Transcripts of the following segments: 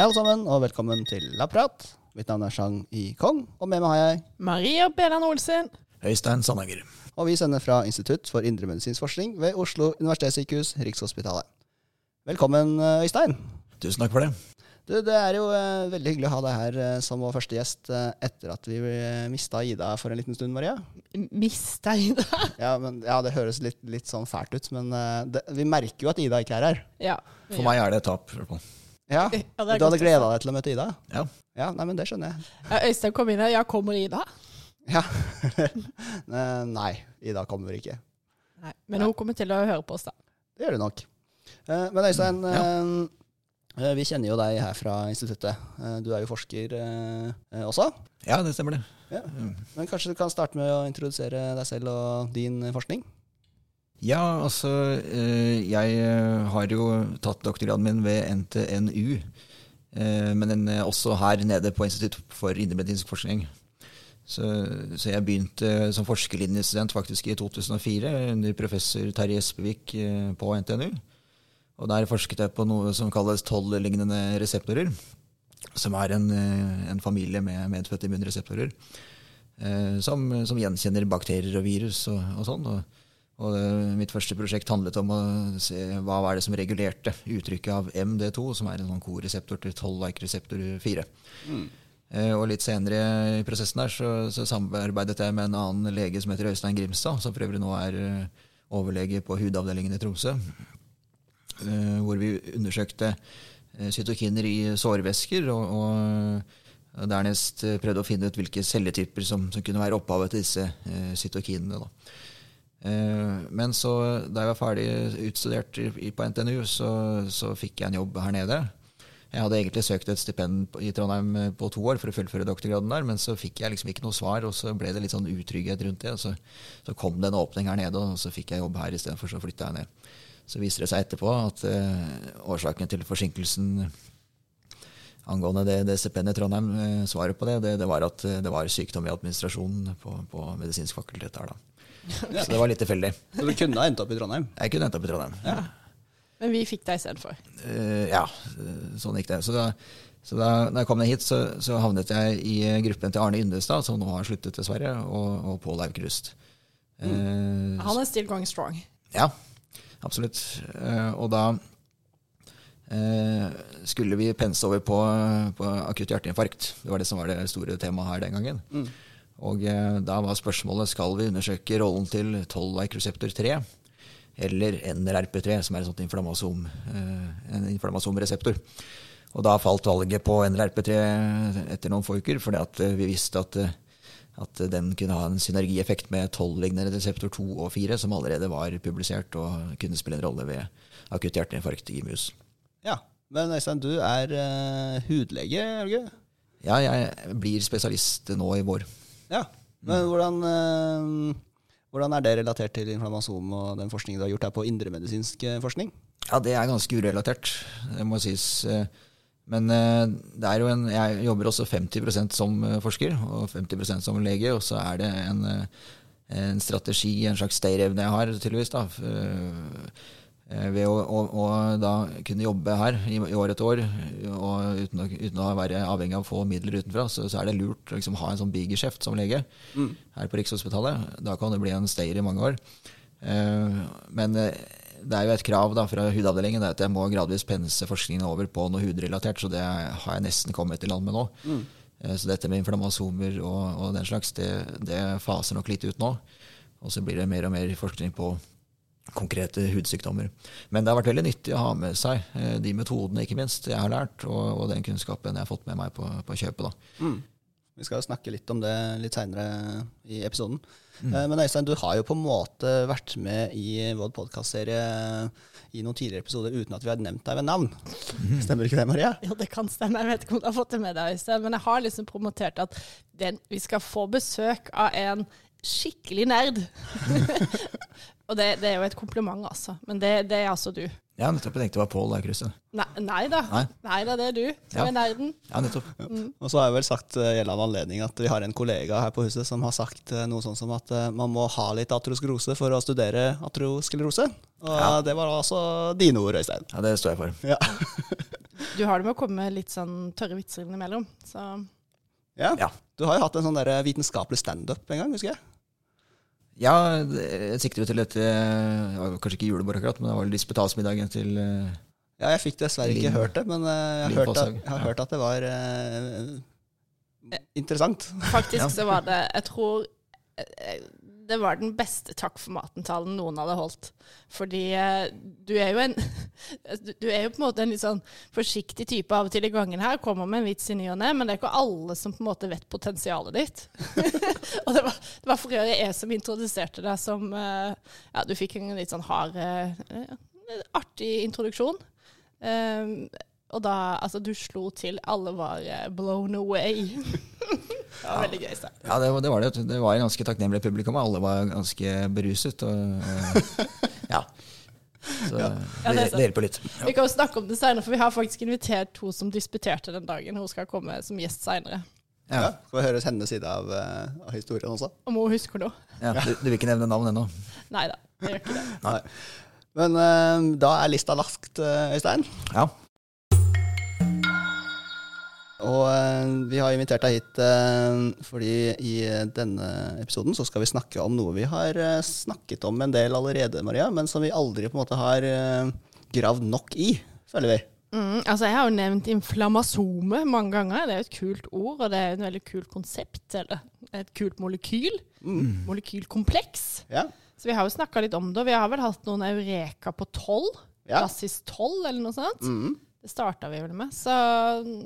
Hei alle sammen, og velkommen til Labprat. Mitt navn er Chang I. Kong, og med meg har jeg Maria Belan Olsen. Øystein Sandanger. Og vi sender fra Institutt for indremedisinsk forskning ved Oslo universitetssykehus, Rikshospitalet. Velkommen, Øystein. Tusen takk for det. Du, det er jo eh, veldig hyggelig å ha deg her eh, som vår første gjest eh, etter at vi eh, mista Ida for en liten stund, Maria. Mista Ida. Ja, men, ja det høres litt, litt sånn fælt ut, men eh, det, vi merker jo at Ida ikke er her. Ja. For meg er det et tap. i hvert fall. Ja, Ja, Du hadde å gleda deg til å møte Ida? Ja. Ja, nei, men det skjønner jeg. Ja, Øystein kom inn her. Ja, kommer Ida? Ja. Eh, nei, Ida kommer ikke. Nei. Men hun kommer til å høre på oss, da. Det gjør du nok. Eh, Men Øystein, Ja. eh, vi kjenner jo deg her fra instituttet. Eh, Du er jo forsker eh, eh, også. ja, det stemmer det. Ja. Men kanskje du kan starte med å introdusere deg selv og din eh, forskning? Ja, altså eh, Jeg eh, har jo tatt doktorgraden min ved NTNU. eh, Men den er også her nede på Institutt for indremedisinsk forskning. Så, så jeg begynte som forskerlinjestudent faktisk i 2004 under professor Terje Espevik på NTNU. Og der forsket jeg på noe som kalles toll-lignende reseptorer. Som er en, en familie med medfødte immunreseptorer. Som, som gjenkjenner bakterier og virus og, og sånn. Og, og eh, mitt første prosjekt handlet om å se hva var det som regulerte uttrykket av MD2, som er en sånn koreseptor til toll-like-reseptor 4. Mm. Og litt senere i prosessen her så, så samarbeidet jeg med en annen lege som heter Øystein Grimstad, som for øvrig nå er eh, overlege på hudavdelingen i Tromsø. eh, Hvor vi undersøkte eh, cytokiner i sårvæsker, og, og dernest eh, prøvde å finne ut hvilke celletyper som, som kunne være opphavet til disse eh, cytokinene. Da. Eh, Men så, da jeg var ferdig utstudert på NTNU, så, så fikk jeg en jobb her nede. Jeg hadde egentlig søkt et stipend i Trondheim eh, på to år for å fullføre doktorgraden der, men så fikk jeg liksom ikke noe svar, og så ble det litt sånn utrygghet rundt det. Så, så kom det en åpning her nede, og så fikk jeg jobb her istedenfor, så flytta jeg ned. Så viser det seg etterpå at eh, årsaken til forsinkelsen angående det, det stipendet i Trondheim, eh, svaret på det, det, det var at eh, det var sykdom i administrasjonen på, på medisinsk fakultet her, da. Så det var litt tilfeldig. Så du kunne ha endt opp i Trondheim? Jeg kunne endt opp i Trondheim. Men vi fikk deg istedenfor. Uh, ja, eh, sånn gikk det. Så da, så da når jeg kom ned hit, så, så havnet jeg i gruppen til Arne Yndestad, som nå har sluttet, dessverre, og, og Pål Aukrust. Eh, Han er still going strong. ja, absolutt. Uh, og da eh, skulle vi pense over på, på akutt hjerteinfarkt. Det var det som var det store temaet her den gangen. Og eh, da var spørsmålet skal vi undersøke rollen til 12-like reseptor 3 eller NRRP3, som er en sånn inflammasom, eh, en inflammasomreseptor. Og da falt valget på NRRP3 etter noen få uker, fordi at eh, vi visste at, eh, at den kunne ha en synergieffekt med 12-lignende reseptor 2 og 4, som allerede var publisert og kunne spille en rolle ved akutt hjerteinfarkt i mus. Ja. Men Øystein, du er uh, hudlege, er du ikke? Ja, jeg blir spesialist nå i vår. Ja. Men hvordan, øh, hvordan er det relatert til inflammasom og den forskningen du har gjort her på indremedisinsk eh, forskning? Ja, det er ganske urelatert, det må sies. eh, Men det er jo en, jeg jobber også 50% som forsker og 50% som lege, og så er det en, en strategi, en slags stayerevne jeg har, tydeligvis, da. Eh, Ved å, å, å da kunne jobbe her i, i år etter år, og uten å, uten å være avhengig av å få midler utenfra, så, så er det lurt å liksom ha en sånn bigeskjeft som lege her på Rikshospitalet. Da kan det bli en stayer i mange år. Uh, Men eh, det er jo et krav da fra hudavdelingen at jeg må gradvis pense forskningen over på noe hudrelatert, så det har jeg nesten kommet i land med nå. Eh, Så dette med inflammasomer og, og den slags, det, det faser nok litt ut nå. Og så blir det mer og mer forskning på konkrete hudsykdommer. Men det har vært veldig nyttig å ha med seg eh, de metodene ikke minst jeg har lært, og, og den kunnskapen jeg har fått med meg på, på kjøpet. da. Vi skal snakke litt om det litt seinere i episoden. Eh, Men Øystein, du har jo på en måte vært med i vår podkastserie i noen tidligere episoder uten at vi har nevnt deg ved navn. Stemmer ikke det, Maria? Ja, det kan stemme. Jeg vet ikke om du har fått det med deg, Øystein, men jeg har liksom promotert at den, vi skal få besøk av en skikkelig nerd. Og det, det er jo et kompliment, altså. Men det, det er altså du. Ja, nettopp. Jeg tenkte det var Pål der, Kruse. Nei, nei da. Nei. Nei da, det er du som Ja. er nerden. Ja, nettopp. Og så har jeg vel sagt uh, annen anledning at vi har en kollega her på huset som har sagt eh, noe sånn som at eh, man må ha litt atrosklerose for å studere atrosklerose. Og Ja. det var altså dine ord, Øystein. Ja, det står jeg for. Ja. du har det med å komme litt sånn tørre vitser innimellom. Så Ja. Ja. Du har jo hatt en sånn der vitenskapelig standup en gang, husker jeg. Ja, det- jeg sikter jo til dette eh, ja, Kanskje ikke julebord akkurat, men det var disputasmiddagen til eh, Ja, jeg fikk dessverre ikke hørt det, men eh, jeg, har hørt at, jeg har Ja. hørt at det var eh, interessant. faktisk Ja. så var det Jeg tror eh, det var den beste takk for maten-talen noen hadde holdt. Fordi eh, du er jo en du- er jo på en måte en litt sånn forsiktig type av og til i gangen her. Kommer med en vits i ny og ne, men det er ikke alle som på en måte vet potensialet ditt. og det var, det var for øvrig jeg som introduserte deg som eh, Ja, du fikk en litt sånn hard eh, Artig introduksjon. Um, og da Altså, du slo til. Alle var blown away. det veldig gøy. Stein. Ja, det, var- det var det. Det var en ganske takknemlig publikum. Alle var ganske beruset. Og, og ja. Så Ja, det er det, hjelper litt. Vi kan jo snakke om det senere, for vi har faktisk invitert hun som disputerte den dagen. Hun skal komme som gjest seinere. Ja. Ja. Skal vi høre hennes side av, eh, av historien også? Om hun husker noe. Ja, du, du vil ikke nevne navn ennå? Nei da, jeg gjør ikke det. Nei. Men uh, da er lista lagt, eh, Øystein. Ja. Og eh, vi har invitert deg hit eh, fordi i denne episoden så skal vi snakke om noe vi har eh, snakket om en del allerede, Maria, men som vi aldri på en måte har eh, gravd nok i, føler vi. Mm, altså Jeg har jo nevnt inflammasome mange ganger. Det er jo et kult ord, og det er jo et veldig kult konsept. Eller et kult molekyl. Molekylkompleks. Ja. Så vi har jo snakka litt om det. og Vi har vel hatt noen Eureka på 12. Ja. Klassis 12, eller noe sånt. Mm. Det starta vi vel med. Så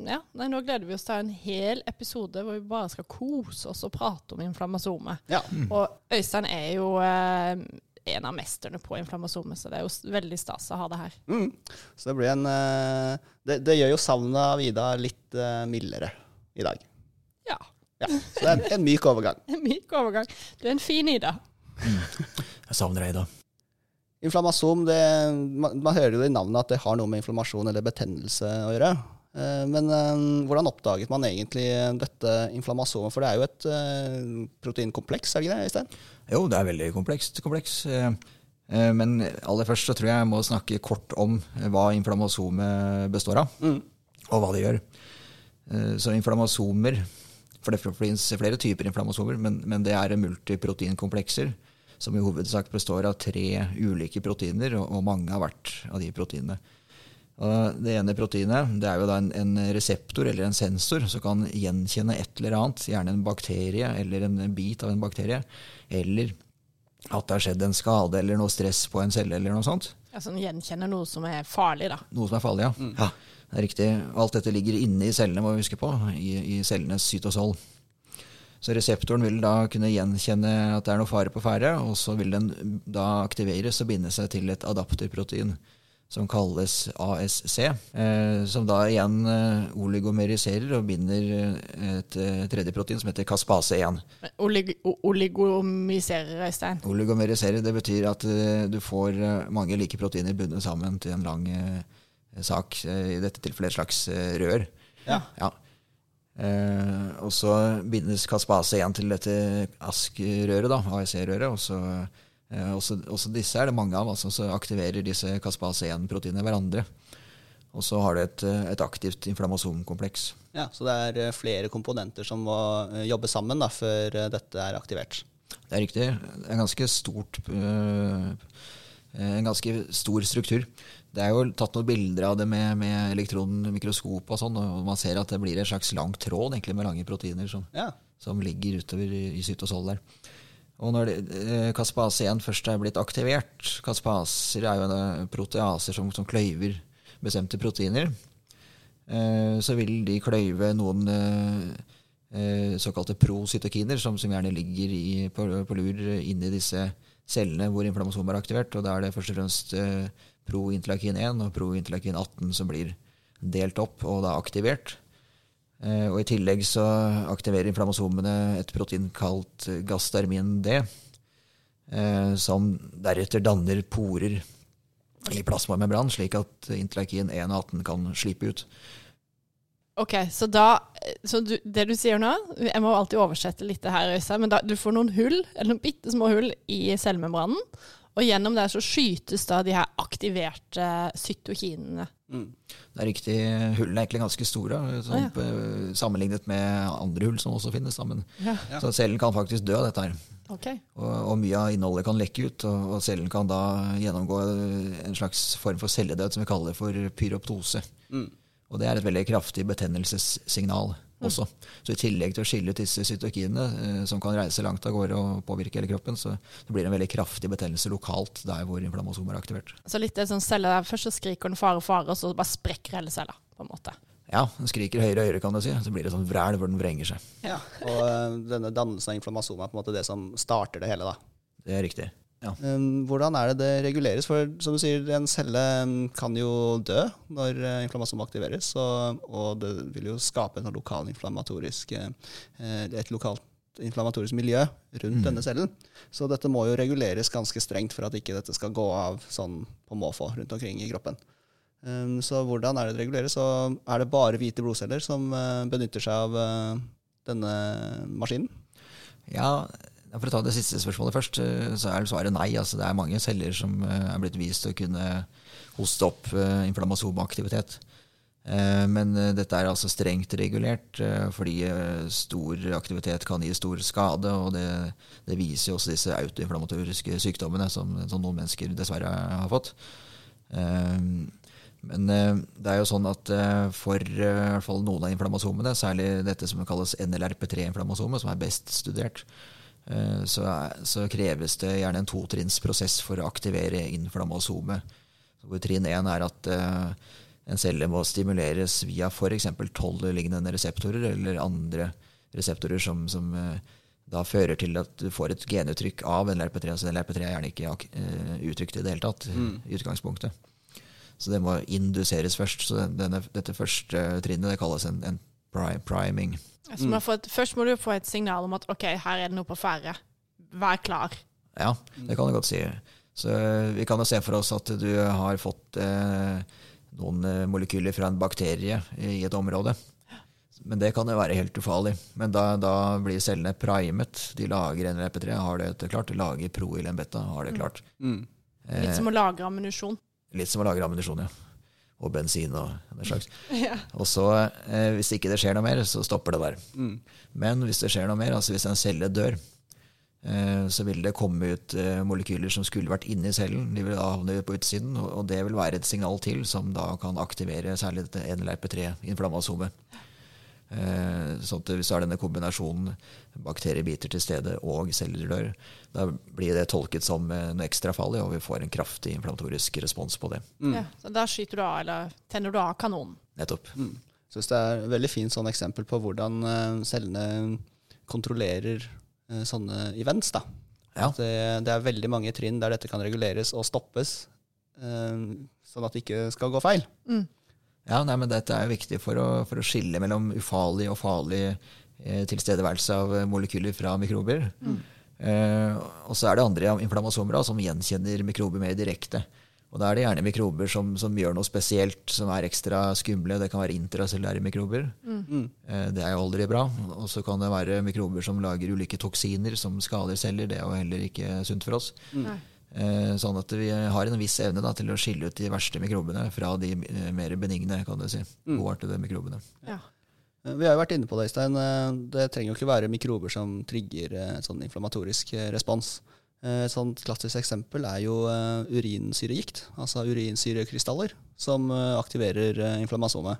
ja, nei, nå gleder vi oss til en hel episode hvor vi bare skal kose oss og prate om inflammasome. ja. Og Øystein er jo eh, en av mesterne på inflammasome, så det er jo veldig stas å ha det her. Mm. Så det blir en eh, det, det gjør jo savnet av Ida litt eh, mildere i dag. Ja. Ja. Så det er en, en myk overgang. En myk overgang. Du er en fin Ida. Jeg savner deg, Ida. Inflammasom, det, man, man hører jo i navnet at det har noe med inflammasjon eller betennelse å gjøre. Eh, Men eh, hvordan oppdaget man egentlig dette inflammasomet? For det er jo et eh, proteinkompleks, er det ikke det, Øystein? Jo, det er veldig komplekst. kompleks. Men aller først så tror jeg jeg må snakke kort om hva inflammasomet består av, Mm. og hva det gjør. Eh, Så inflammasomer For det finnes flere typer inflammasomer, men, men det er multiproteinkomplekser som i hovedsak består av tre ulike proteiner, og, og mange av hvert av de proteinene. Og det ene proteinet det er jo da en, en reseptor eller en sensor som kan gjenkjenne et eller annet, gjerne en bakterie eller en bit av en bakterie, eller at det har skjedd en skade eller noe stress på en celle eller noe sånt. Altså den gjenkjenner noe som er farlig, da. Noe som er farlig, ja. ja. Det er riktig. Alt dette ligger inne i cellene, må vi huske på, i, i cellenes cytosol. Så reseptoren vil da kunne gjenkjenne at det er noe fare på ferde, og så vil den da aktiveres og binde seg til et adapterprotein som kalles ASC, eh, som da igjen eh, oligomeriserer og binder eh, et eh, tredje protein som heter caspase 1. Olig oligomiserer, Øystein. Oligomeriserer, det betyr at eh, du får mange like proteiner bundet sammen til en lang eh, sak, eh, i dette tilfellet et slags eh, rør. Ja. Ja. Eh, og så bindes caspase igjen til dette ASK-røret, da, AEC-røret. Og så eh, også, også disse er det mange av, altså, så aktiverer disse caspase 1-proteinene hverandre. Og så har du et, eh, et aktivt inflammasomkompleks. Ja, så det er eh, flere komponenter som må eh, jobbe sammen da, før dette er aktivert. Det er riktig. Det er ganske stort øh, En ganske stor struktur. Det er jo tatt noen bilder av det med, med elektronmikroskop og sånn, og man ser at det blir en slags lang tråd egentlig med lange proteiner som, Ja. som ligger utover i, i cytosol der. Og når det, eh, caspase 1 først er blitt aktivert Caspaser er jo en proteaser som, som kløyver bestemte proteiner. Eh, så vil de kløyve noen eh, eh, såkalte procytokiner, som, som gjerne ligger i, på, på lur inni disse cellene hvor inflammasjon er aktivert. Og da er det først og fremst eh, prointerleukin 1 og prointerleukin 18 som blir delt opp og da aktivert. Eh, og I tillegg så aktiverer inflammasomene et protein kalt gastermin D, eh, som deretter danner porer i plasmamembranen, slik at interleukin 1 og 18 kan slippe ut. Ok, så da Så du, det du sier nå Jeg må alltid oversette litt det her, Øystein. Men da, du får noen hull, eller noen bitte små hull i cellemembranen. Og gjennom det så skytes da de her aktiverte cytokinene. Mm. Det er riktig. Hullene er egentlig ganske store, sånn, Ah, ja. sammenlignet med andre hull som også finnes. sammen. Ja. Ja. Så cellen kan faktisk dø av dette her. Okay. Og, og mye av innholdet kan lekke ut, og, og cellen kan da gjennomgå en slags form for celledød som vi kaller for pyroptose. Mm. Og det er et veldig kraftig betennelsessignal også. Så i tillegg til å skille ut disse cytokinene, eh, som kan reise langt av gårde og påvirke hele kroppen, så, så blir det en veldig kraftig betennelse lokalt der hvor inflammasomer er aktivert. Så litt det sånn celler der først så skriker den fare, fare, og så bare sprekker hele cella, på en måte. Ja, den skriker høyere og høyere, kan du si. Så blir det sånn vræl hvor den vrenger seg. Ja. Og eh, denne dannelsen av inflammasjon er på en måte det som starter det hele. da. Det er riktig. Ja. Um, Hvordan er det det reguleres? For som du sier, en celle um, kan jo dø når eh, inflammasjon aktiveres, og, og det vil jo skape en lokal inflammatorisk, eh, et lokalt inflammatorisk miljø rundt Mm. denne cellen. Så dette må jo reguleres ganske strengt for at ikke dette skal gå av sånn på måfå rundt omkring i kroppen. Um, Så hvordan er det det reguleres? Og er det bare hvite blodceller som eh, benytter seg av denne maskinen? Ja, For å ta det siste spørsmålet først, eh, så er svaret nei. Altså, det er mange celler som eh, er blitt vist å kunne hoste opp eh, inflammasomaktivitet. Men dette er altså strengt regulert, fordi stor aktivitet kan gi stor skade. Og det, det viser jo også disse autoinflammatoriske sykdommene som, som noen mennesker dessverre har fått. Men det er jo sånn at for i hvert fall noen av inflammasomene, særlig dette som kalles NLRP3-inflammasomet, som er best studert, så, er, så kreves det gjerne en totrinnsprosess for å aktivere inflammasomet. Hvor trinn én er at eh, en celle må stimuleres via f.eks. toll-lignende reseptorer eller andre reseptorer som, som eh, da fører til at du får et genuttrykk av NLRP3. Altså NLRP3 er gjerne ikke eh, uttrykt i det hele tatt i utgangspunktet. Så det må induseres først. Så denne, dette første trinnet det kalles en, en priming. Så mm. får først må du få et signal om at ok, her er det noe på ferde. Vær klar. Ja, det kan du godt si. Så eh, vi kan jo se for oss at du har fått eh, noen eh, molekyler fra en bakterie i et område. Men det kan jo være helt ufarlig. Men da, da blir cellene primet. De lager NLP3, har det klart. De lager proilen beta, har det klart. Mm. Litt som å lagre ammunisjon. Litt som å lage ammunisjon, ja. Og bensin og den slags. Ja. Og så, eh, hvis ikke det skjer noe mer, så stopper det der. Mm. Men hvis det skjer noe mer, altså hvis en celle dør, eh, så vil det komme ut eh, molekyler som skulle vært inni cellen. De vil da havne på utsiden, og og det vil være et signal til som da kan aktivere særlig dette NLRP3-inflammasomet. Eh, Sånn at hvis det er denne kombinasjonen bakteriebiter til stede og celler dør, da blir det tolket som eh, noe ekstra farlig, og vi får en kraftig inflammatorisk respons på det. Mm. Ja, så da skyter du av, eller tenner du av kanonen. Nettopp. Mm. Synes det er et veldig fint sånn eksempel på hvordan eh, cellene kontrollerer sånne events. Da. Ja. Det, det er veldig mange trinn der dette kan reguleres og stoppes, eh, sånn at det ikke skal gå feil. Mm. Ja, nei, men Dette er viktig for å, for å skille mellom ufarlig og farlig eh, tilstedeværelse av eh, molekyler fra mikrober. Eh, og så er det andre inflammasomer som gjenkjenner mikrober mer direkte. Og Da er det gjerne mikrober som, som gjør noe spesielt, som er ekstra skumle. Det kan være intracellulære mikrober. Mm. Eh, det er jo aldri bra. Og så kan det være mikrober som lager ulike toksiner som skader celler. Det er jo heller ikke sunt for oss. Nei. Eh, Sånn at vi har en viss evne da, til å skille ut de verste mikrobene fra de eh, mer benigne, kan du si. Mm. Godartede mikrobene. Ja. Eh, Vi har jo vært inne på det, Øystein. Det trenger jo ikke være mikrober som trigger sånn inflammatorisk respons. Eh, Et sånt klassisk eksempel er jo urinsyregikt, altså urinsyrekrystaller, som aktiverer inflammasomet.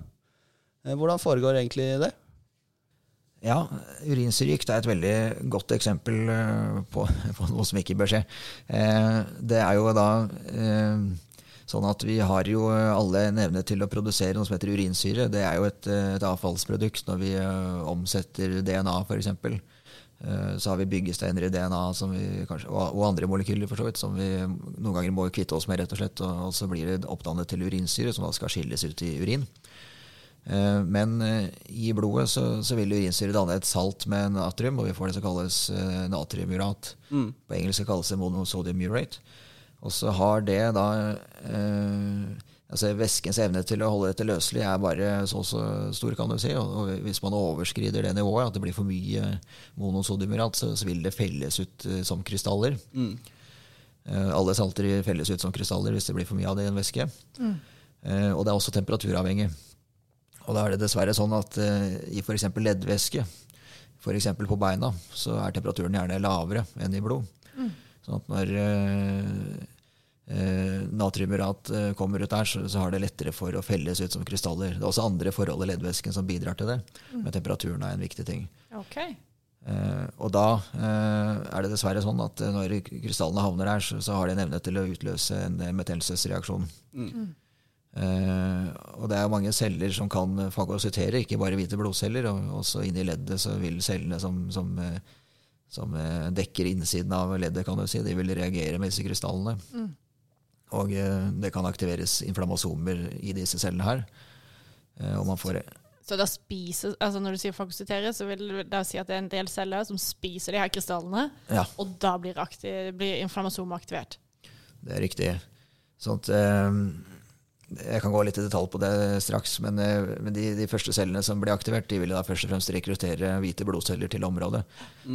Hvordan foregår egentlig det? Ja, urinsyregikt er et veldig godt eksempel eh, på, på noe som ikke bør skje. Eh, Det er jo da eh, sånn at vi har jo alle en evne til å produsere noe som heter urinsyre. Det er jo et, et avfallsprodukt når vi omsetter DNA, f.eks. Så har vi byggesteiner i DNA vi kanskje, og andre molekyler for så vidt, som vi noen ganger må kvitte oss med, rett og slett. Og så blir det oppdannet til urinsyre, som da skal skilles ut i urin. Eh, Men eh, i blodet så, så vil urinsyre danne et salt med natrium, og vi får det som kalles eh, natriumurat. Mm. På engelsk kalles det monosodium urate. Og så har det da eh, altså Væskens evne til å holde dette løselig er bare så så stor, kan du si. Og, og hvis man overskrider det nivået, at det blir for mye monosodiumurat, så, så vil det felles ut eh, som krystaller. Mm. Eh, alle salter felles ut som krystaller hvis det blir for mye av det i en væske. Mm. Eh, og det er også temperaturavhengig. Og da er det dessverre sånn at eh, i f.eks. leddvæske, f.eks. på beina, så er temperaturen gjerne lavere enn i blod. Mm. Sånn at når eh, eh, natriumurat eh, kommer ut der, så, så har det lettere for å felles ut som krystaller. Det er også andre forhold i leddvæsken som bidrar til det, men temperaturen er en viktig ting. Ok. Eh, og da eh, er det dessverre sånn at eh, når krystallene havner her, så, så har de en evne til å utløse en eh, metellelsesreaksjon. Mm. Eh, og det er mange celler som kan fagocytere, ikke bare hvite blodceller. Og også inni leddet så vil cellene som, som, eh, som eh, dekker innsiden av leddet, kan du si, de vil reagere med disse krystallene. Mm. Og det kan aktiveres inflammasomer i disse cellene her. Og man får Så da spiser, altså når du sier fagocytere, så vil det si at det er en del celler som spiser de her krystallene, Ja. og da blir, aktiv, blir inflammasomet aktivert. Det er riktig. Sånn at, jeg kan gå litt i detalj på det straks, men, eh, men de, de første cellene som blir aktivert, de vil da først og fremst rekruttere hvite blodceller til området,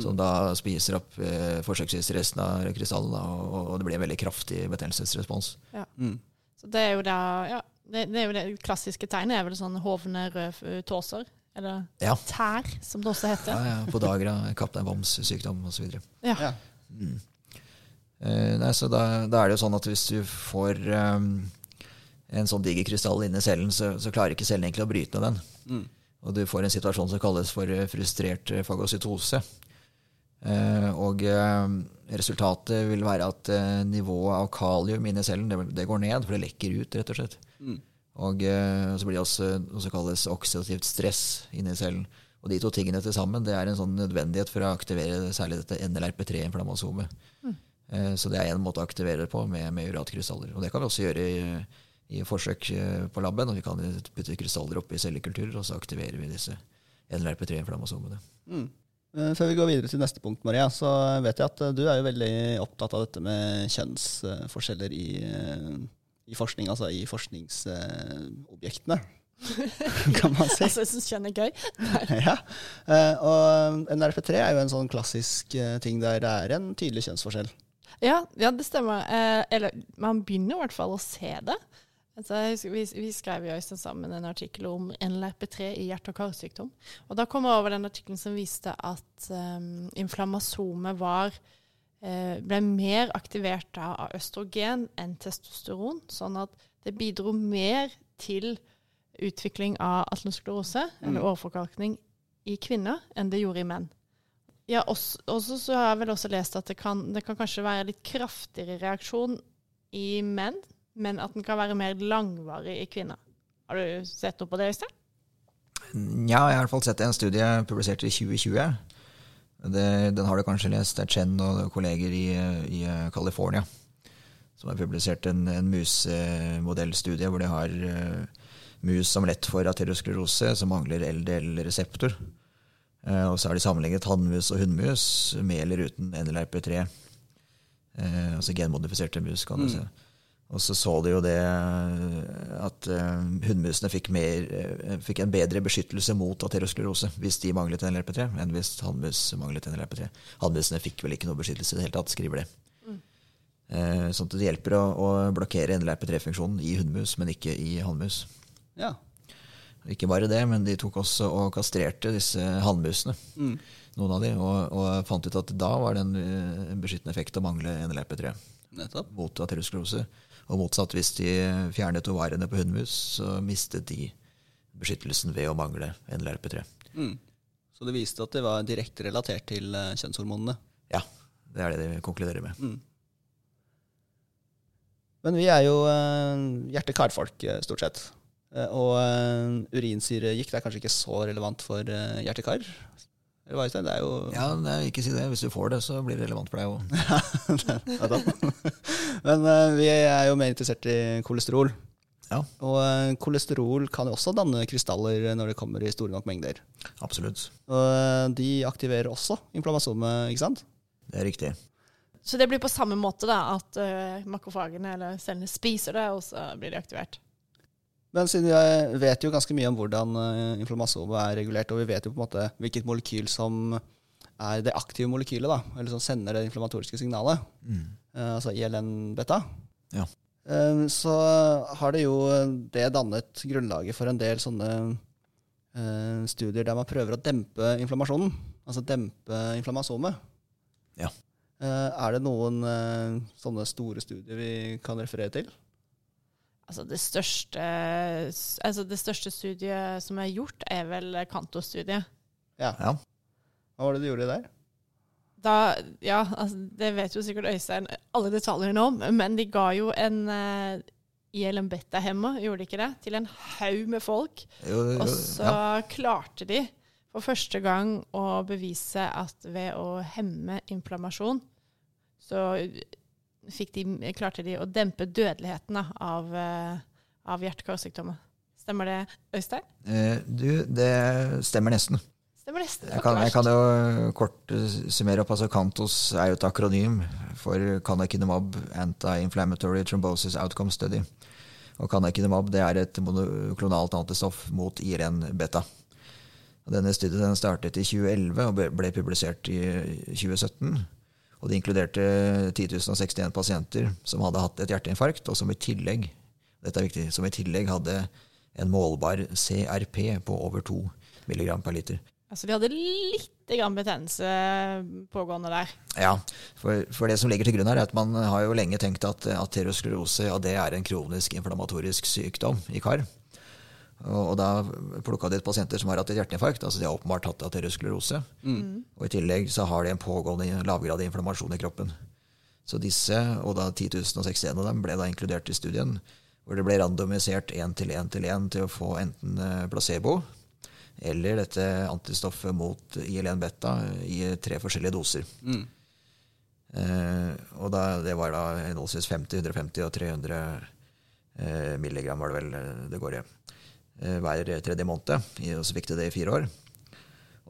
som da spiser opp eh, forsøksvis resten av krystallen, da, og, og det blir en veldig kraftig betennelsesrespons. Mm. Så det er jo da, ja, det, det er jo det klassiske tegnet, er vel sånn hovne røde tåser, eller Ja. tær, som det også Ja, heter. ja, Podagra, kaptein Boms sykdom osv. Ja. Ja. Mm. Eh, nei, så da, da er det jo sånn at hvis du får eh, en sånn diger krystall inni cellen, så, så klarer ikke cellen egentlig å bryte ned den. Mm. Og du får en situasjon som kalles for eh, frustrert eh, fagocytose. Eh, og eh, resultatet vil være at eh, nivået av kalium inni cellen det, det går ned, for det lekker ut, rett og slett. Mm. Og eh, så blir det også noe som kalles oksidativt stress inni cellen. Og de to tingene til sammen det er en sånn nødvendighet for å aktivere særlig dette NLRP3-inflammasomet. Eh, så det er en måte å aktivere det på med, med uratkrystaller. Og det kan vi også gjøre i, i forsøk eh, på laben. Og vi kan putte krystaller oppi cellekulturer, og så aktiverer vi disse NLRP3-inflammasomene. Mm. Eh, Før vi går videre til neste punkt, Maria, så vet jeg at eh, du er jo veldig opptatt av dette med kjønnsforskjeller i, i forskning, altså i forskningsobjektene, kan man si. Altså, jeg syns kjønn er gøy. ja. Eh, Og NRP3 er jo en sånn klassisk ting der det er en tydelig kjønnsforskjell. Ja, ja det stemmer. Eller man begynner i hvert fall å se det. Altså, vi, vi skrev jo Øystein sammen en artikkel om NLRP3 i hjerte- og karsykdom. Og da kom jeg over den artikkelen som viste at um, inflammasomet var eh, ble mer aktivert da av østrogen enn testosteron. Sånn at det bidro mer til utvikling av atlerosklerose, eller åreforkalkning, i kvinner enn det gjorde i menn. Ja, også, også så har jeg vel også lest at det kan, det kan kanskje være litt kraftigere reaksjon i menn, men at den kan være mer langvarig i kvinner. Har du sett noe på det, Øystein? Ja, jeg har i hvert fall sett en studie publisert i 2020. Det, den har du kanskje lest. Det er Chen og kolleger i, i California som har publisert en, en musemodellstudie hvor de har eh, mus som lett for aterosklerose, som mangler LDL-reseptor. Eh, og så har de sammenlignet hannmus og hunnmus med eller uten NLRP3. Eh, altså genmodifiserte mus, kan du Mm. si. Og så så de jo det eh, at uh, hunnmusene fikk, mer, eh, fikk en bedre beskyttelse mot aterosklerose hvis de manglet NLP3, enn hvis hannmus manglet NLP3. Hannmusene fikk vel ikke noe beskyttelse i det hele tatt, skriver de. Eh, sånn at det hjelper å, å blokkere NLP3-funksjonen i hunnmus, men ikke i hannmus. Ja. Ikke bare det, men de tok også og kastrerte disse hannmusene, Mm. noen av de, og, og fant ut at da var det en, eh, beskyttende effekt å mangle NLP3 Nettopp. mot aterosklerose. Og motsatt, hvis de fjernet ovarene på hundemus, så mistet de beskyttelsen ved å mangle NLRP3. Mm. Så det viste at det var direkte relatert til eh, kjønnshormonene. Ja, det er det de konkluderer med. Mm. Men vi er jo hjertekarfolk hjerte-kar-folk, eh, stort sett. Eh, og urinsyregikt er kanskje ikke så relevant for hjerte-kar? Eller hva, Det er jo Ja, nei, ikke si det. Hvis du får det, så blir det relevant for deg òg. Men uh, vi er jo mer interessert i kolesterol. Ja. Og uh, kolesterol kan jo også danne krystaller når det kommer i store nok mengder. Absolutt. Og uh, de aktiverer også inflammasomet, ikke sant? Det er riktig. Så det blir på samme måte da, at uh, makrofagene eller cellene spiser det, og så blir de aktivert. Men siden vi vet jo ganske mye om hvordan eh, inflammasomet er regulert, og vi vet jo på en måte hvilket molekyl som er det aktive molekylet, da, eller som sender det inflammatoriske signalet, mm. altså ILN-beta, Ja. eh, så har det jo det dannet grunnlaget for en del sånne eh, studier der man prøver å dempe inflammasjonen, altså dempe inflammasomet. Ja. Eh, er det noen eh, sånne store studier vi kan referere til? Altså det største, altså det største studiet som er gjort, er vel Kanto-studiet. Ja. Ja. Hva var det du gjorde der? Da, ja, altså, det vet jo sikkert Øystein alle detaljene om, men de ga jo en uh, ILM-beta-hemma gjorde de ikke det, til en haug med folk. Jo, jo, Og så ja. klarte de for første gang å bevise at ved å hemme inflammasjon, så de, klarte de å dempe dødeligheten da, av, uh, av hjerte-karsykdommer. Stemmer det, Øystein? Eh, du, det stemmer nesten. Stemmer nesten. Jeg kan, jeg kan jo kort eh, summere opp. altså Kantos er jo et akronym for Canakinumab Anti-Inflammatory Thrombosis Outcome Study. Og Canakinumab det er et monoklonalt antistoff mot IRN-beta. Denne studien den startet i 2011 og ble publisert i 2017. Og Det inkluderte 10.061 pasienter som hadde hatt et hjerteinfarkt, og som i tillegg dette er viktig, som i tillegg hadde en målbar CRP på over 2 mg per liter. Altså, de hadde litt grann betennelse pågående der. Ja, for, for det som ligger til grunn her, er at man har jo lenge tenkt at aterosklerose ja, det er en kronisk inflammatorisk sykdom i kar. Og, og da plukka de ut pasienter som har hatt et hjerteinfarkt. altså De har åpenbart hatt aterosklerose. Og i tillegg så har de en pågående lavgradig inflammasjon i kroppen. Så disse, og da 10 061 av dem, ble da inkludert i studien. Hvor det ble randomisert én til én til én til å få enten eh, placebo eller dette antistoffet mot ILN-beta i tre forskjellige doser. Eh, og da, det var da henholdsvis 50, 150 og 300 eh, milligram var det vel eh, det går i. Eh, hver tredje måned. Og så fikk de det i fire år.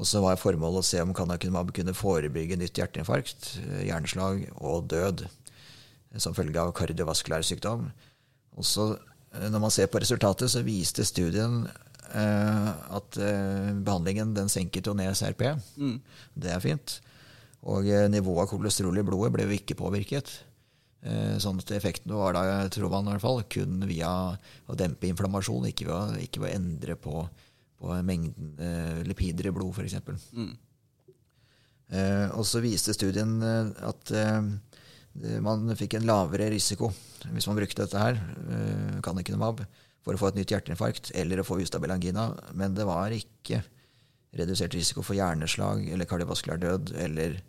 Og så var formålet å se om man kunne forebygge nytt hjerteinfarkt, eh, hjerneslag og død eh, som følge av kardiovaskulær sykdom. Og så, eh, når man ser på resultatet, så viste studien eh, at eh, behandlingen den senket jo ned CRP. Det er fint. Og eh, nivået av kolesterol i blodet ble jo ikke påvirket. Eh, Sånn at effekten var da, tror man i hvert fall, kun via å dempe inflammasjon, ikke ved å, ikke ved å endre på, på mengden eh, lipider i blod, f.eks. Eh, og så viste studien eh, at eh, man fikk en lavere risiko hvis man brukte dette her, eh, Canakinumab, for å få et nytt hjerteinfarkt eller å få ustabil angina. Men det var ikke redusert risiko for hjerneslag eller kardiovaskulær død eller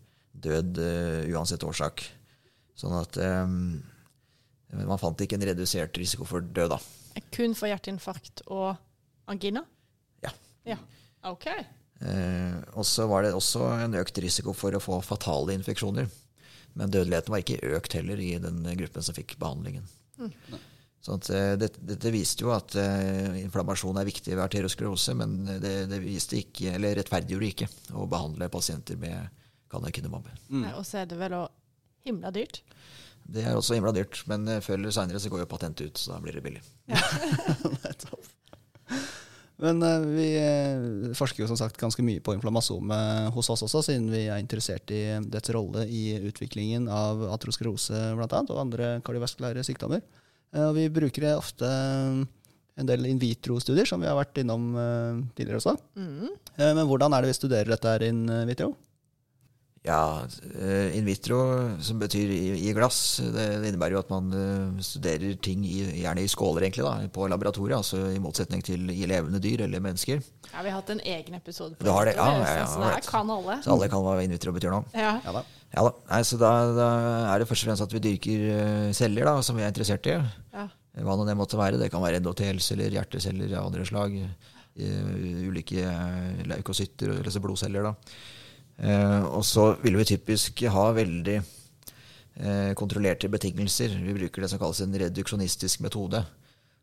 død eh, uansett årsak. Sånn at um, man fant ikke en redusert risiko for død, da. Kun for hjerteinfarkt og angina? Ja. Ja. OK. Eh, og så var det også en økt risiko for å få fatale infeksjoner. Men dødeligheten var ikke økt heller i den gruppen som fikk behandlingen. Sånn at, eh, det, dette viste jo at uh, inflammasjon er viktig ved arteriosklerose, men det, det viste ikke, eller rettferdiggjorde ikke å behandle pasienter med canakinumab. Mm. Og så er det vel òg himla dyrt. Det er også himla dyrt, men eh, før eller seinere går jo patentet ut, så da blir det billig. Nettopp. Men eh, vi eh, forsker jo som sagt ganske mye på inflammasome hos oss også, siden vi er interessert i dets rolle i utviklingen av atroskrose annet, og andre kardiovaskulære sykdommer. Og vi bruker ofte en del in vitro-studier, som vi har vært innom tidligere også. Mm. Men hvordan er det vi studerer dette her in vitro? Ja, eh, in vitro, som betyr i, glass, det, innebærer jo at man eh, studerer ting i, gjerne i skåler egentlig da, på laboratoriet, altså i motsetning til i levende dyr eller mennesker. Ja, vi har hatt en egen episode på det. har det? Ja, ja, ja, så det her kan alle. Så alle kan hva in vitro betyr nå. Ja. Ja da. Ja da, Nei, så da, da er det først og fremst at vi dyrker eh, celler da, som vi er interessert i. ja. Hva nå det måtte være. Det kan være endotelceller, hjerteceller av andre slag. ulike leukocytter, eller så blodceller. da. Eh, og så vil vi typisk ha veldig eh, kontrollerte betingelser. Vi bruker det som kalles en reduksjonistisk metode.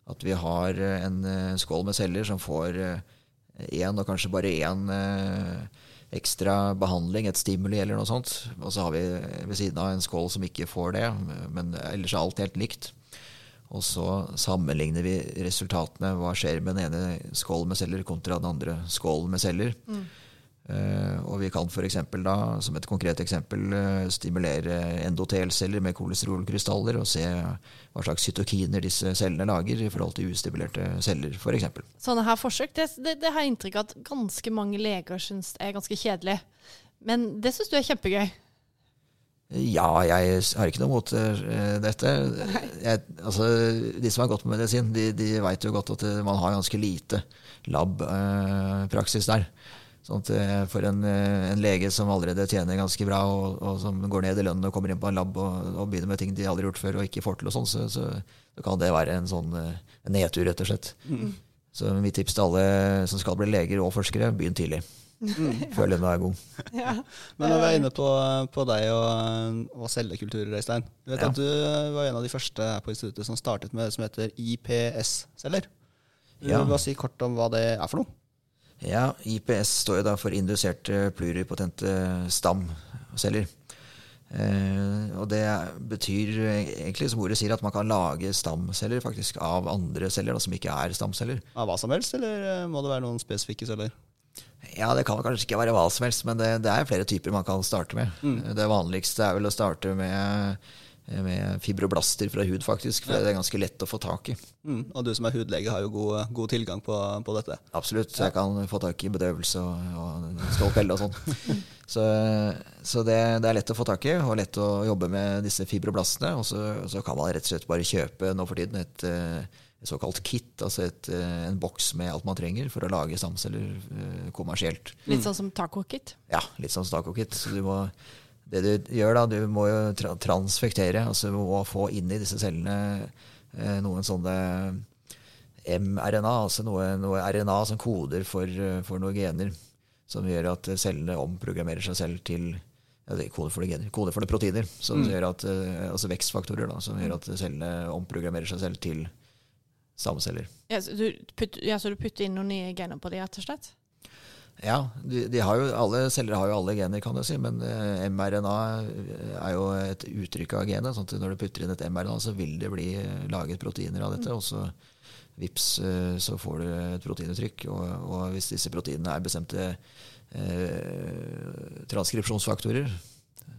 At vi har eh, en skål med celler som får én, og kanskje bare én ekstra behandling, et stimuli eller noe sånt. Og så har vi ved siden av en skål som ikke får det, men ellers er alt helt likt. Og så sammenligner vi resultatene. Hva skjer med den ene skålen med celler kontra den andre skålen med celler. Eh, og vi kan f.eks. da, som et konkret eksempel, eh, stimulere endotelceller med kolesterolkrystaller og se hva slags cytokiner disse cellene lager i forhold til ustimulerte celler, f.eks. Sånne her forsøk det, det, det har jeg inntrykk av at ganske mange leger syns er ganske kjedelig. Men det syns du er kjempegøy. Ja, jeg har ikke noe mot uh, dette. Jeg, altså, de som har gått med medisin, de, de veit jo godt at man har ganske lite lab-praksis der. Sånn at uh, For en, en, lege som allerede tjener ganske bra, og, og, som går ned i lønn og kommer inn på en lab og, og, begynner med ting de aldri har gjort før og ikke får til, og sånn, så, så, så, kan det være en sånn en nedtur, rett og slett. Mm. Så mitt tips til alle som skal bli leger og forskere, begynn tidlig. Mm. Før lønna er god. Ja. Men når vi er inne på, på deg og, og cellekulturer, Øystein. Du vet ja. at du var en av de første her på instituttet som startet med det som heter IPS-celler. Du ja. vil bare si kort om hva det er for noe? Ja, IPS står jo da for induserte pluripotente stamceller. Eh, og det betyr egentlig, som ordet sier, at man kan lage stamceller faktisk av andre celler da, som ikke er stamceller. Av hva som helst, eller eh, må det være noen spesifikke celler? Ja, Det kan kanskje ikke være hva som helst, men det, det er flere typer man kan starte med. Mm. Det vanligste er vel å starte med, med fibroblaster fra hud, faktisk. For ja. det er ganske lett å få tak i. Mm. Og du som er hudlege, har jo god, god tilgang på, på, dette? Absolutt. Ja. Jeg kan få tak i bedøvelse og, og skalpell og sånn. så, så det, det, er lett å få tak i, og lett å jobbe med disse fibroblastene. Og så, så kan man rett og slett bare kjøpe nå for tiden et et såkalt kit, altså et, eh, en boks med alt man trenger for å lage stamceller kommersielt. Litt sånn som taco-kit? Ja, litt sånn som taco-kit. Så du må, det du gjør da, du må jo tra transfektere, altså du må få inn i disse cellene eh, noen sånne mRNA, altså noe, noe RNA som koder for, uh, for, noen gener, som gjør at cellene omprogrammerer seg selv til ja, det koder for, gener, koder for det proteiner, som mm. gjør at, altså vekstfaktorer da, som gjør at cellene omprogrammerer seg selv til stamceller. Ja, så du putter, ja, så du putter inn noen nye gener på det, rett og slett? Ja, de, de jo, alle celler har jo alle gener, kan du si, men uh, mRNA er jo et uttrykk av genet. sånn at Når du putter inn et mRNA, så vil det bli laget proteiner av dette. Mm. og så vips, så får du et proteinuttrykk. Og, og, hvis disse proteinene er bestemte uh, transkripsjonsfaktorer,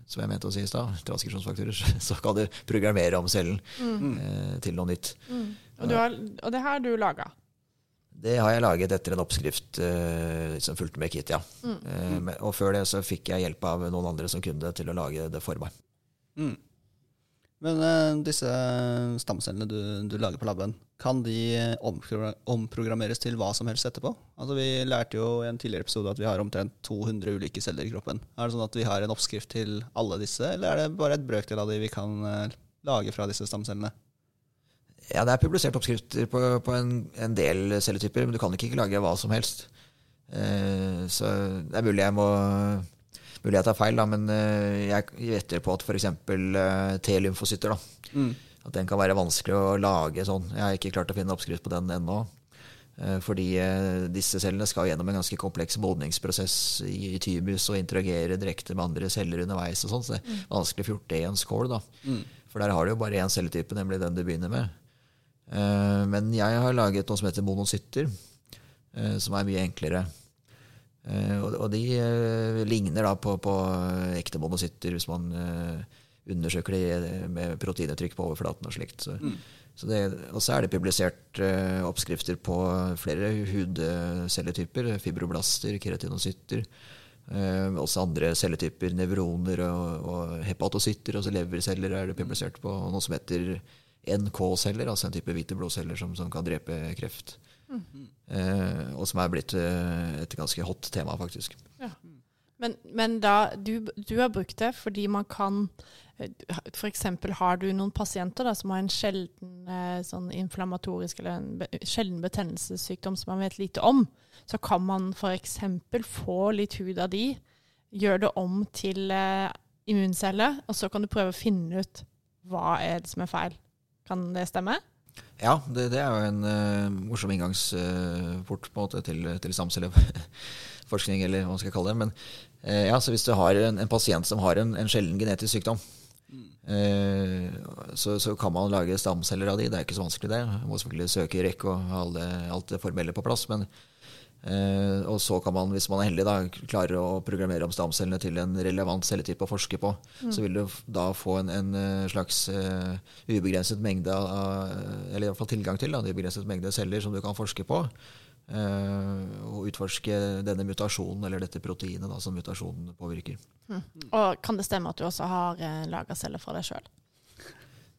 som jeg mente å si i stad, transkripsjonsfaktorer, så kan du programmere om cellen mm. til noe nytt. Mm. Og, har, og det har du laga? Det har jeg laget etter en oppskrift uh, som fulgte med kit, ja. Mm. Uh, og før det så fikk jeg hjelp av noen andre som kunne det, til å lage det for meg. Mm. Men uh, disse stamcellene du, du, lager på laben, kan de omprogrammeres til hva som helst etterpå? Altså Vi lærte jo i en tidligere episode at vi har omtrent 200 ulike celler i kroppen. Er det sånn at vi har en oppskrift til alle disse, eller er det bare et brøkdel av de vi kan lage fra disse stamcellene? Ja, det er publisert oppskrifter på, på en, en, del celletyper, men du kan ikke, lage hva som helst. Eh, så det er mulig jeg må mulig jeg tar feil, da, men eh, jeg gjetter på at f.eks. Eh, T-lymfocytter mm. At den kan være vanskelig å lage sånn. Jeg har ikke klart å finne oppskrift på den ennå. Eh, fordi eh, disse cellene skal gjennom en ganske kompleks modningsprosess i, i tybus og interagere direkte med andre celler underveis. og sånn, Så det er mm. vanskelig å fjorte i en skål. da. Mm. For der har du jo bare én celletype, nemlig den du begynner med. Eh, men jeg har laget noe som heter monocytter, eh, som er mye enklere. Eh, og de ligner da på, på ekte monocytter hvis man undersøker de med proteinuttrykk på overflaten og slikt. Så, mm. så det, og så er det publisert oppskrifter på flere hudcelletyper. Fibroblaster, keratinocytter. Uh, også andre celletyper, nevroner og, og hepatocytter. Altså leverceller er det publisert på. Og noe som heter NK-celler, altså en type hvite blodceller som, som kan drepe kreft. Mm. Eh, og som er blitt eh, et ganske hot tema, faktisk. Ja. Men, men, da, du, du, har brukt det fordi man kan eh, F.eks. har du noen pasienter da, som har en sjelden eh, sånn inflammatorisk eller en be, sjelden betennelsessykdom som man vet lite om. Så kan man f.eks. få litt hud av de, gjøre det om til eh, immunceller, og så kan du prøve å finne ut hva er det som er feil. Kan det stemme? Ja, det, det er jo en uh, morsom inngangsport på en måte til, til stamcelleforskning, eller hva man skal kalle det. Men uh, ja, så hvis du har en, en pasient som har en, en sjelden genetisk sykdom, uh, så, så, kan man lage stamceller av de. Det er ikke så vanskelig, det. Man må selvfølgelig søke i rekke og ha alt det formelle på plass. Men Eh, og så kan man, hvis man er heldig, da, klare å programmere om stamcellene til en relevant celletype å forske på. Så vil du da få en, en eh, slags uh, ubegrenset mengde av, eller i hvert fall tilgang til da, en ubegrenset mengde celler som du kan forske på. Uh, og utforske denne mutasjonen, eller dette proteinet da, som mutasjonen påvirker. Og kan det stemme at du også har uh, laga celler fra deg sjøl?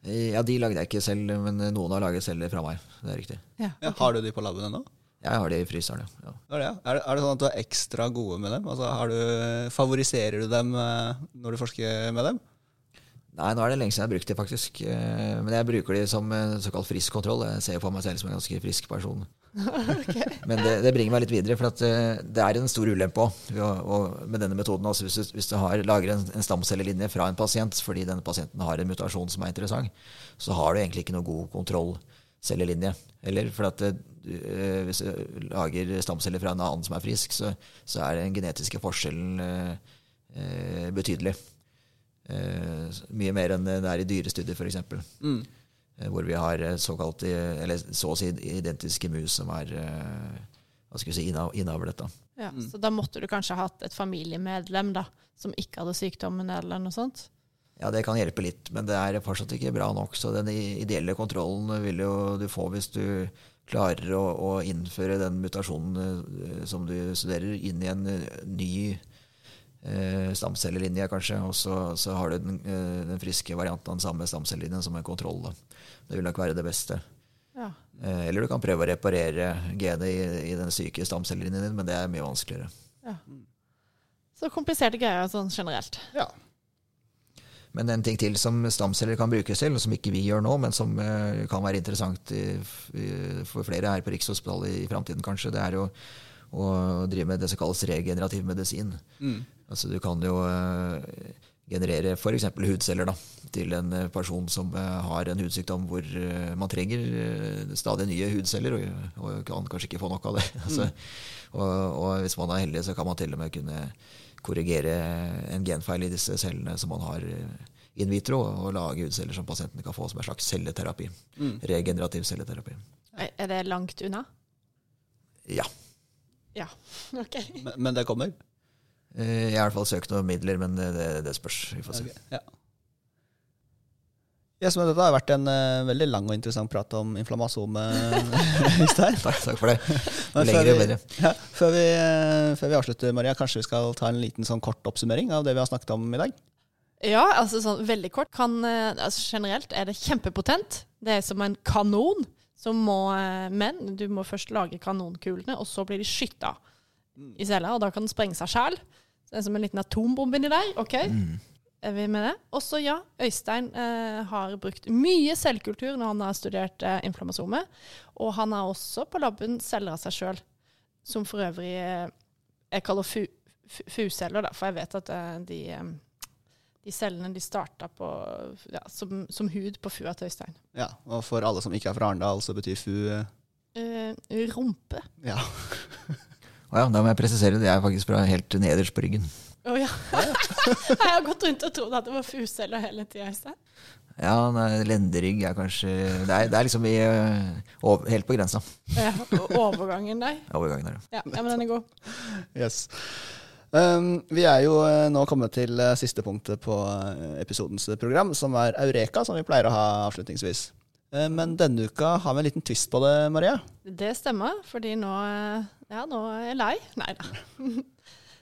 Ja, de lagde jeg ikke selv, men noen har laget celler fra meg. Det er riktig. Ja. Ja, har du de på laben ennå? Jeg har det i fryseren, ja. Er, det, ja. er, det, er det sånn at du er ekstra gode med dem? Altså, har du, favoriserer du dem eh, når du forsker med dem? Nei, nå er det lenge siden jeg har brukt dem, faktisk. Eh, Men jeg bruker dem som såkalt frisk kontroll. Jeg ser jo på meg selv som en ganske frisk person. Men det, det bringer meg litt videre, for at eh, det er en stor ulempe òg med denne metoden. Altså hvis du, hvis du har, lager en, en stamcellelinje fra en pasient fordi denne pasienten har en mutasjon som er interessant, så har du egentlig ikke noe god kontrollcellelinje. Eller for at det, du, eh, hvis du lager stamceller fra en annen som er frisk, så, så er den genetiske forskjellen eh, eh, betydelig. Eh, mye mer enn det er i dyrestudier, f.eks. Mm. Hvor vi har såkalt, eller så å si identiske mus som er hva skal vi si, innavlet. da. Ja, Så da måtte du kanskje ha hatt et familiemedlem da, som ikke hadde sykdommen eller noe sånt? Ja, det kan hjelpe litt, men det er fortsatt ikke bra nok. Så den ideelle kontrollen vil jo du få hvis du klarer å, å innføre den mutasjonen eh, som du studerer, inn i en eh, ny eh, stamcellelinje, kanskje. Og så, så har du den, eh, den friske varianten av den samme stamcellelinjen som en kontroll. Det vil nok være det beste. Ja. Eh, eller du kan prøve å reparere genet i, i den syke stamcellelinjen din, men det er mye vanskeligere. ja. Så kompliserte greier sånn generelt. Ja. Men en ting til som stamceller kan brukes til, som ikke vi gjør nå, men som eh, kan være interessant i, i, for flere her på Rikshospitalet i framtiden, kanskje, det er jo å drive med det som kalles regenerativ medisin. Mm. Altså Du kan jo eh, generere f.eks. hudceller da, til en eh, person som eh, har en hudsykdom hvor eh, man trenger eh, stadig nye hudceller, og, og kan kanskje ikke få nok av det. altså, og, og hvis man er heldig, så kan man til og med kunne korrigere en genfeil i disse cellene som man har eh, in vitro, og lage hudceller som pasientene kan få som en slags celleterapi. Regenerativ celleterapi. Er det langt unna? Ja. Ja. Ok. Men, men det kommer? Eh, Jeg har i hvert fall søkt noen midler, men det, det, det spørs. Vi får se. Okay, Ja. Yes, men dette har vært en uh, veldig lang og interessant prat om inflammasome, Øystein. Takk, takk for det. Lenger, jo vi- bedre. Ja, før, vi, eh, før vi avslutter, Maria, kanskje vi skal ta en liten sånn kort oppsummering av det vi har snakket om i dag? Ja, altså sånn veldig kort. Kan, eh, altså generelt er det kjempepotent. Det er som en kanon. Som må, eh, men du må først lage kanonkulene, og så blir de skytta i cella. Og da kan den sprenge seg sjæl. Det er som en liten atombombe inni der. OK, er vi med det? Også ja, Øystein eh, har brukt mye selvkultur når han har studert eh, inflammasomet. Og han har også på laben celler av seg sjøl, som for øvrig eh, jeg kaller fu, fu, fuceller, da, for jeg vet at eh, de eh, de cellene de starta på, ja, som, som hud på fua til Øystein. Ja, Og for alle som ikke er fra Arendal, så betyr fu eh, Eh, rumpe. ja. Å ja, da må jeg presisere, det er faktisk fra helt nederst på ryggen. Å ja. jeg har gått rundt og trodd at det var fuceller hele tida, Øystein. Ja, nei, lenderygg er kanskje Det er, det er liksom i, øh, over, helt på grensa. Ja, overgangen der. Overgangen der. Ja, ja, men den er god. Yes. Um, vi er jo eh, nå kommet til eh, siste punktet på eh, episodens program, som er Eureka, som vi pleier å ha avslutningsvis. Eh, men denne uka har vi en liten twist på det, Maria. Det stemmer, fordi nå, eh, ja, nå er jeg lei. Nei da.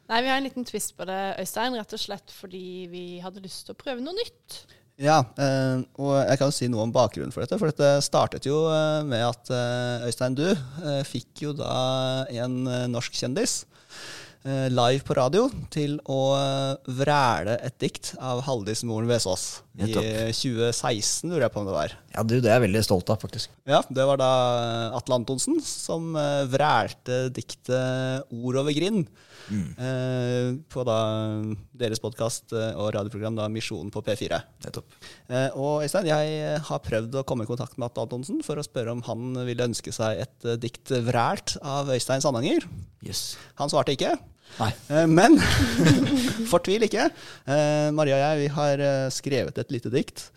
Nei, vi har en liten twist på det, Øystein, rett og slett fordi vi hadde lyst til å prøve noe nytt. Ja, eh, og jeg kan jo si noe om bakgrunnen for dette. For dette startet jo eh, med at eh, Øystein, du fikk jo da en norsk kjendis live på radio til å vræle et dikt av Haldis Moren Vesaas. I eh, 2016, lurer jeg på om det var. Ja, du, det er jeg veldig stolt av, faktisk. Ja, det var da Atle Antonsen som vrælte diktet 'Ord over grind'. Eh, på da deres podkast og radioprogram da Misjonen på P4. Nettopp. Eh, og Øystein, jeg har prøvd å komme i kontakt med Atle Antonsen for å spørre om han ville ønske seg et eh, dikt vrælt av Øystein Sandanger. Yes. Han svarte ikke. Nei. Eh, Men fortvil ikke. Eh, Maria og jeg vi har eh, skrevet et lite dikt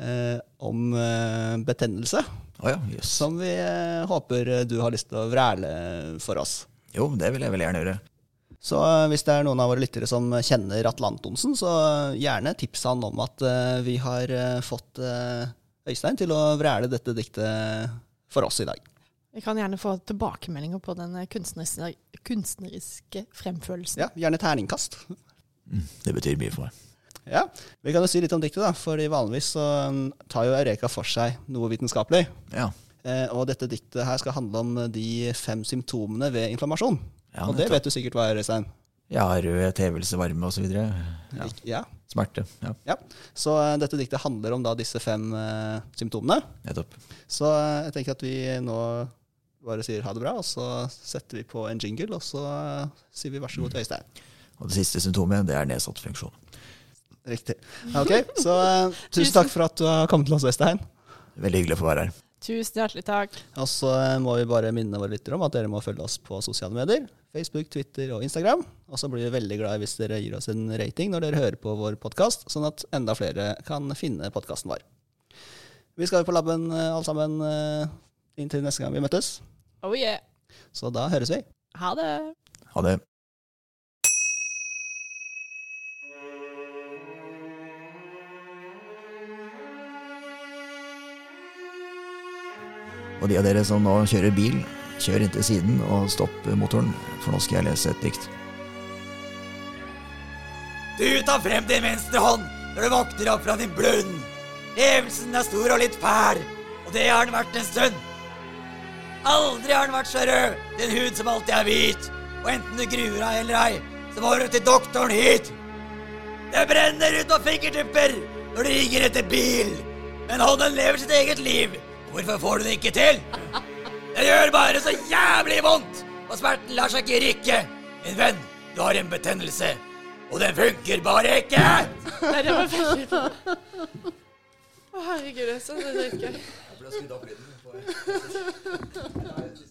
eh, om eh, betennelse, Oh ja, yes. som vi eh, håper du har lyst til å vræle for oss. Jo, det vil jeg veldig gjerne gjøre. Så eh, hvis det er noen av våre lyttere som kjenner Atle Antonsen, så eh, gjerne tips han om at eh, vi har fått Øystein til å vræle dette diktet for oss i dag. Vi kan gjerne få tilbakemeldinger på den kunstneriske, kunstneriske fremførelsen. Ja, Gjerne terningkast. Mm, det betyr mye for meg. Ja, Vi kan jo si litt om diktet, da, for vanligvis så mm, tar jo Eureka for seg noe vitenskapelig. Ja. Eh, og dette diktet her skal handle om de fem symptomene ved inflammasjon. Ja, og det vet du sikkert hva er, Øystein. Ja, rød, tevelse, varme osv. Ja. Ja. Smerte. Ja, ja. Så uh, dette diktet handler om da disse fem uh, symptomene. nettopp. Så uh, jeg tenker at vi nå bare sier ha det bra, og så setter vi på en jingle, og så sier vi vær så god til Øystein. Og det siste symptomet, det er nedsatt funksjon. Riktig. Ok, så tusen takk for at du har kommet til oss, Øystein. Veldig hyggelig å få være her. Tusen hjertelig takk. Og så eh, må vi bare minne våre lyttere om at dere må følge oss på sosiale medier. Facebook, Twitter og Instagram. Og så blir vi veldig glad hvis dere gir oss en rating når dere hører på vår podkast, sånn at enda flere kan finne podkasten vår. Vi skal jo på laben eh, alle sammen eh, inntil neste gang vi møttes. Oh yeah. Så da høres vi. Ha det. Ha det. Og de av dere som nå kjører bil, kjør inntil siden og stopp motoren, for nå skal jeg lese et dikt. Du tar frem din venstre hånd når du våkner opp fra din blund. Levelsen er stor og litt fæl, og det har den vært en stund. Aldri har den vært så rød, din hud som alltid er hvit. Og enten du gruer deg eller ei, så må du til doktoren hit. Det brenner ut av fingertupper når du ringer etter bil. Men hånden lever sitt eget liv. Hvorfor får du det ikke til? Det gjør bare så jævlig vondt, og smerten lar seg ikke rikke. Min venn, du har en betennelse, og den funker bare ikke. Nei, det var veldig bra. Å, herregud, det er det dritgøy. Jeg ble skrudd opp lyden.